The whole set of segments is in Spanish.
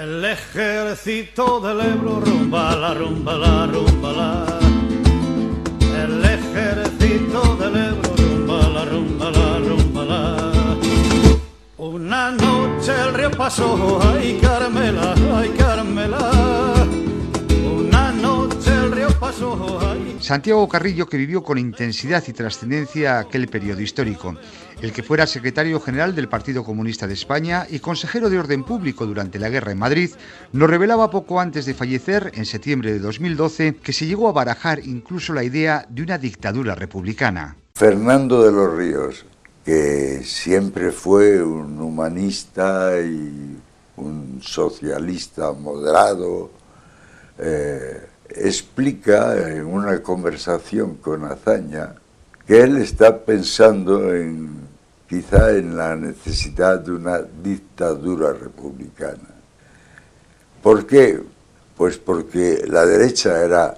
El ejército del Ebro rumba la rumba la rumba la. El ejército del Ebro rumba la rumba la rumba la. Una noche el río pasó, ay Carmela, ay Carmela. Santiago Carrillo que vivió con intensidad y trascendencia aquel periodo histórico el que fuera secretario general del Partido Comunista de España y consejero de orden público durante la guerra en Madrid, nos revelaba poco antes de fallecer, en septiembre de 2012, que se llegó a barajar incluso la idea de una dictadura republicana. Fernando de los Ríos, que siempre fue un humanista y un socialista moderado, eh, explica en una conversación con Azaña que él está pensando en quizá en la necesidad de una dictadura republicana. ¿Por qué? Pues porque la derecha era,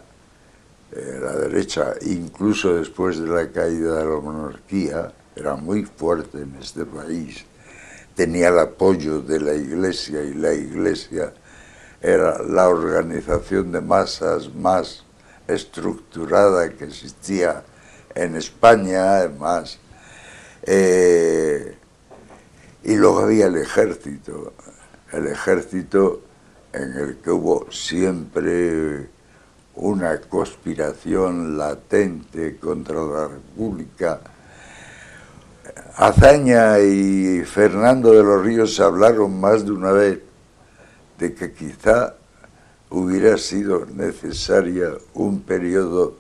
eh, la derecha incluso después de la caída de la monarquía, era muy fuerte en este país, tenía el apoyo de la iglesia y la iglesia era la organización de masas más estructurada que existía en España, además eh, y luego había el ejército, el ejército en el que hubo siempre una conspiración latente contra la República. Azaña y Fernando de los Ríos hablaron más de una vez de que quizá hubiera sido necesaria un periodo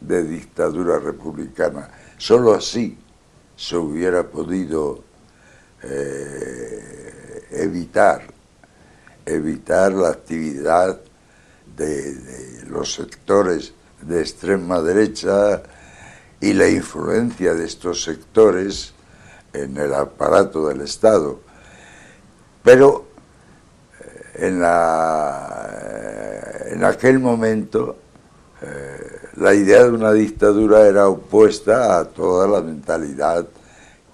de dictadura republicana. Solo así se hubiera podido eh, evitar, evitar la actividad de, los sectores de extrema derecha y la influencia de estos sectores en el aparato del Estado. Pero en, la, eh, en aquel momento la idea de una dictadura era opuesta a toda la mentalidad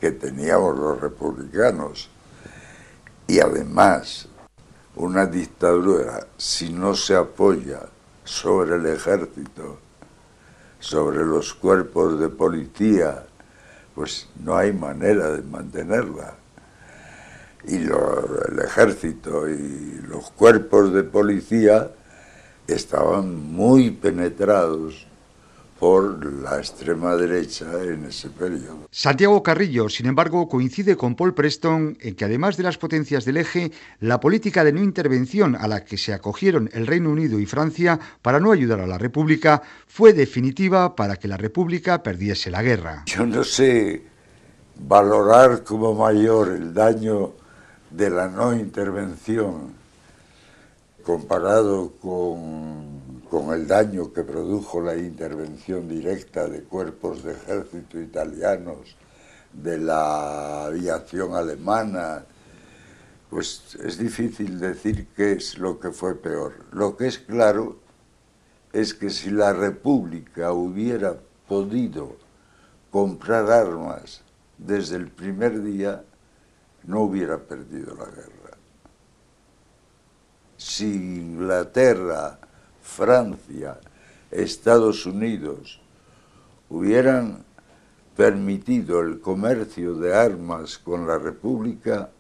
que teníamos los republicanos. Y además, una dictadura, si no se apoya sobre el ejército, sobre los cuerpos de policía, pues no hay manera de mantenerla. Y el ejército y los cuerpos de policía estaban muy penetrados por la extrema derecha en ese periodo. Santiago Carrillo, sin embargo, coincide con Paul Preston en que además de las potencias del eje, la política de no intervención a la que se acogieron el Reino Unido y Francia para no ayudar a la República fue definitiva para que la República perdiese la guerra. Yo no sé valorar como mayor el daño de la no intervención comparado con con el daño que produjo la intervención directa de cuerpos de ejército italianos, de la aviación alemana, pues es difícil decir qué es lo que fue peor. Lo que es claro es que si la República hubiera podido comprar armas desde el primer día, no hubiera perdido la guerra. Si Inglaterra Francia, Estados Unidos hubieran permitido el comercio de armas con la República,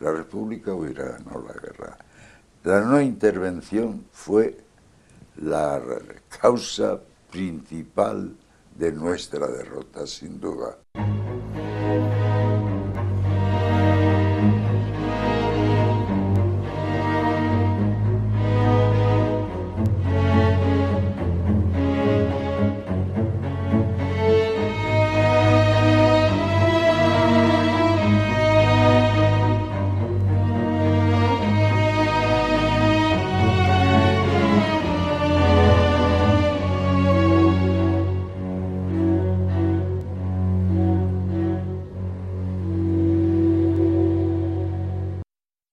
la República hubiera ganado la guerra. La no intervención fue la causa principal de nuestra derrota, sin duda.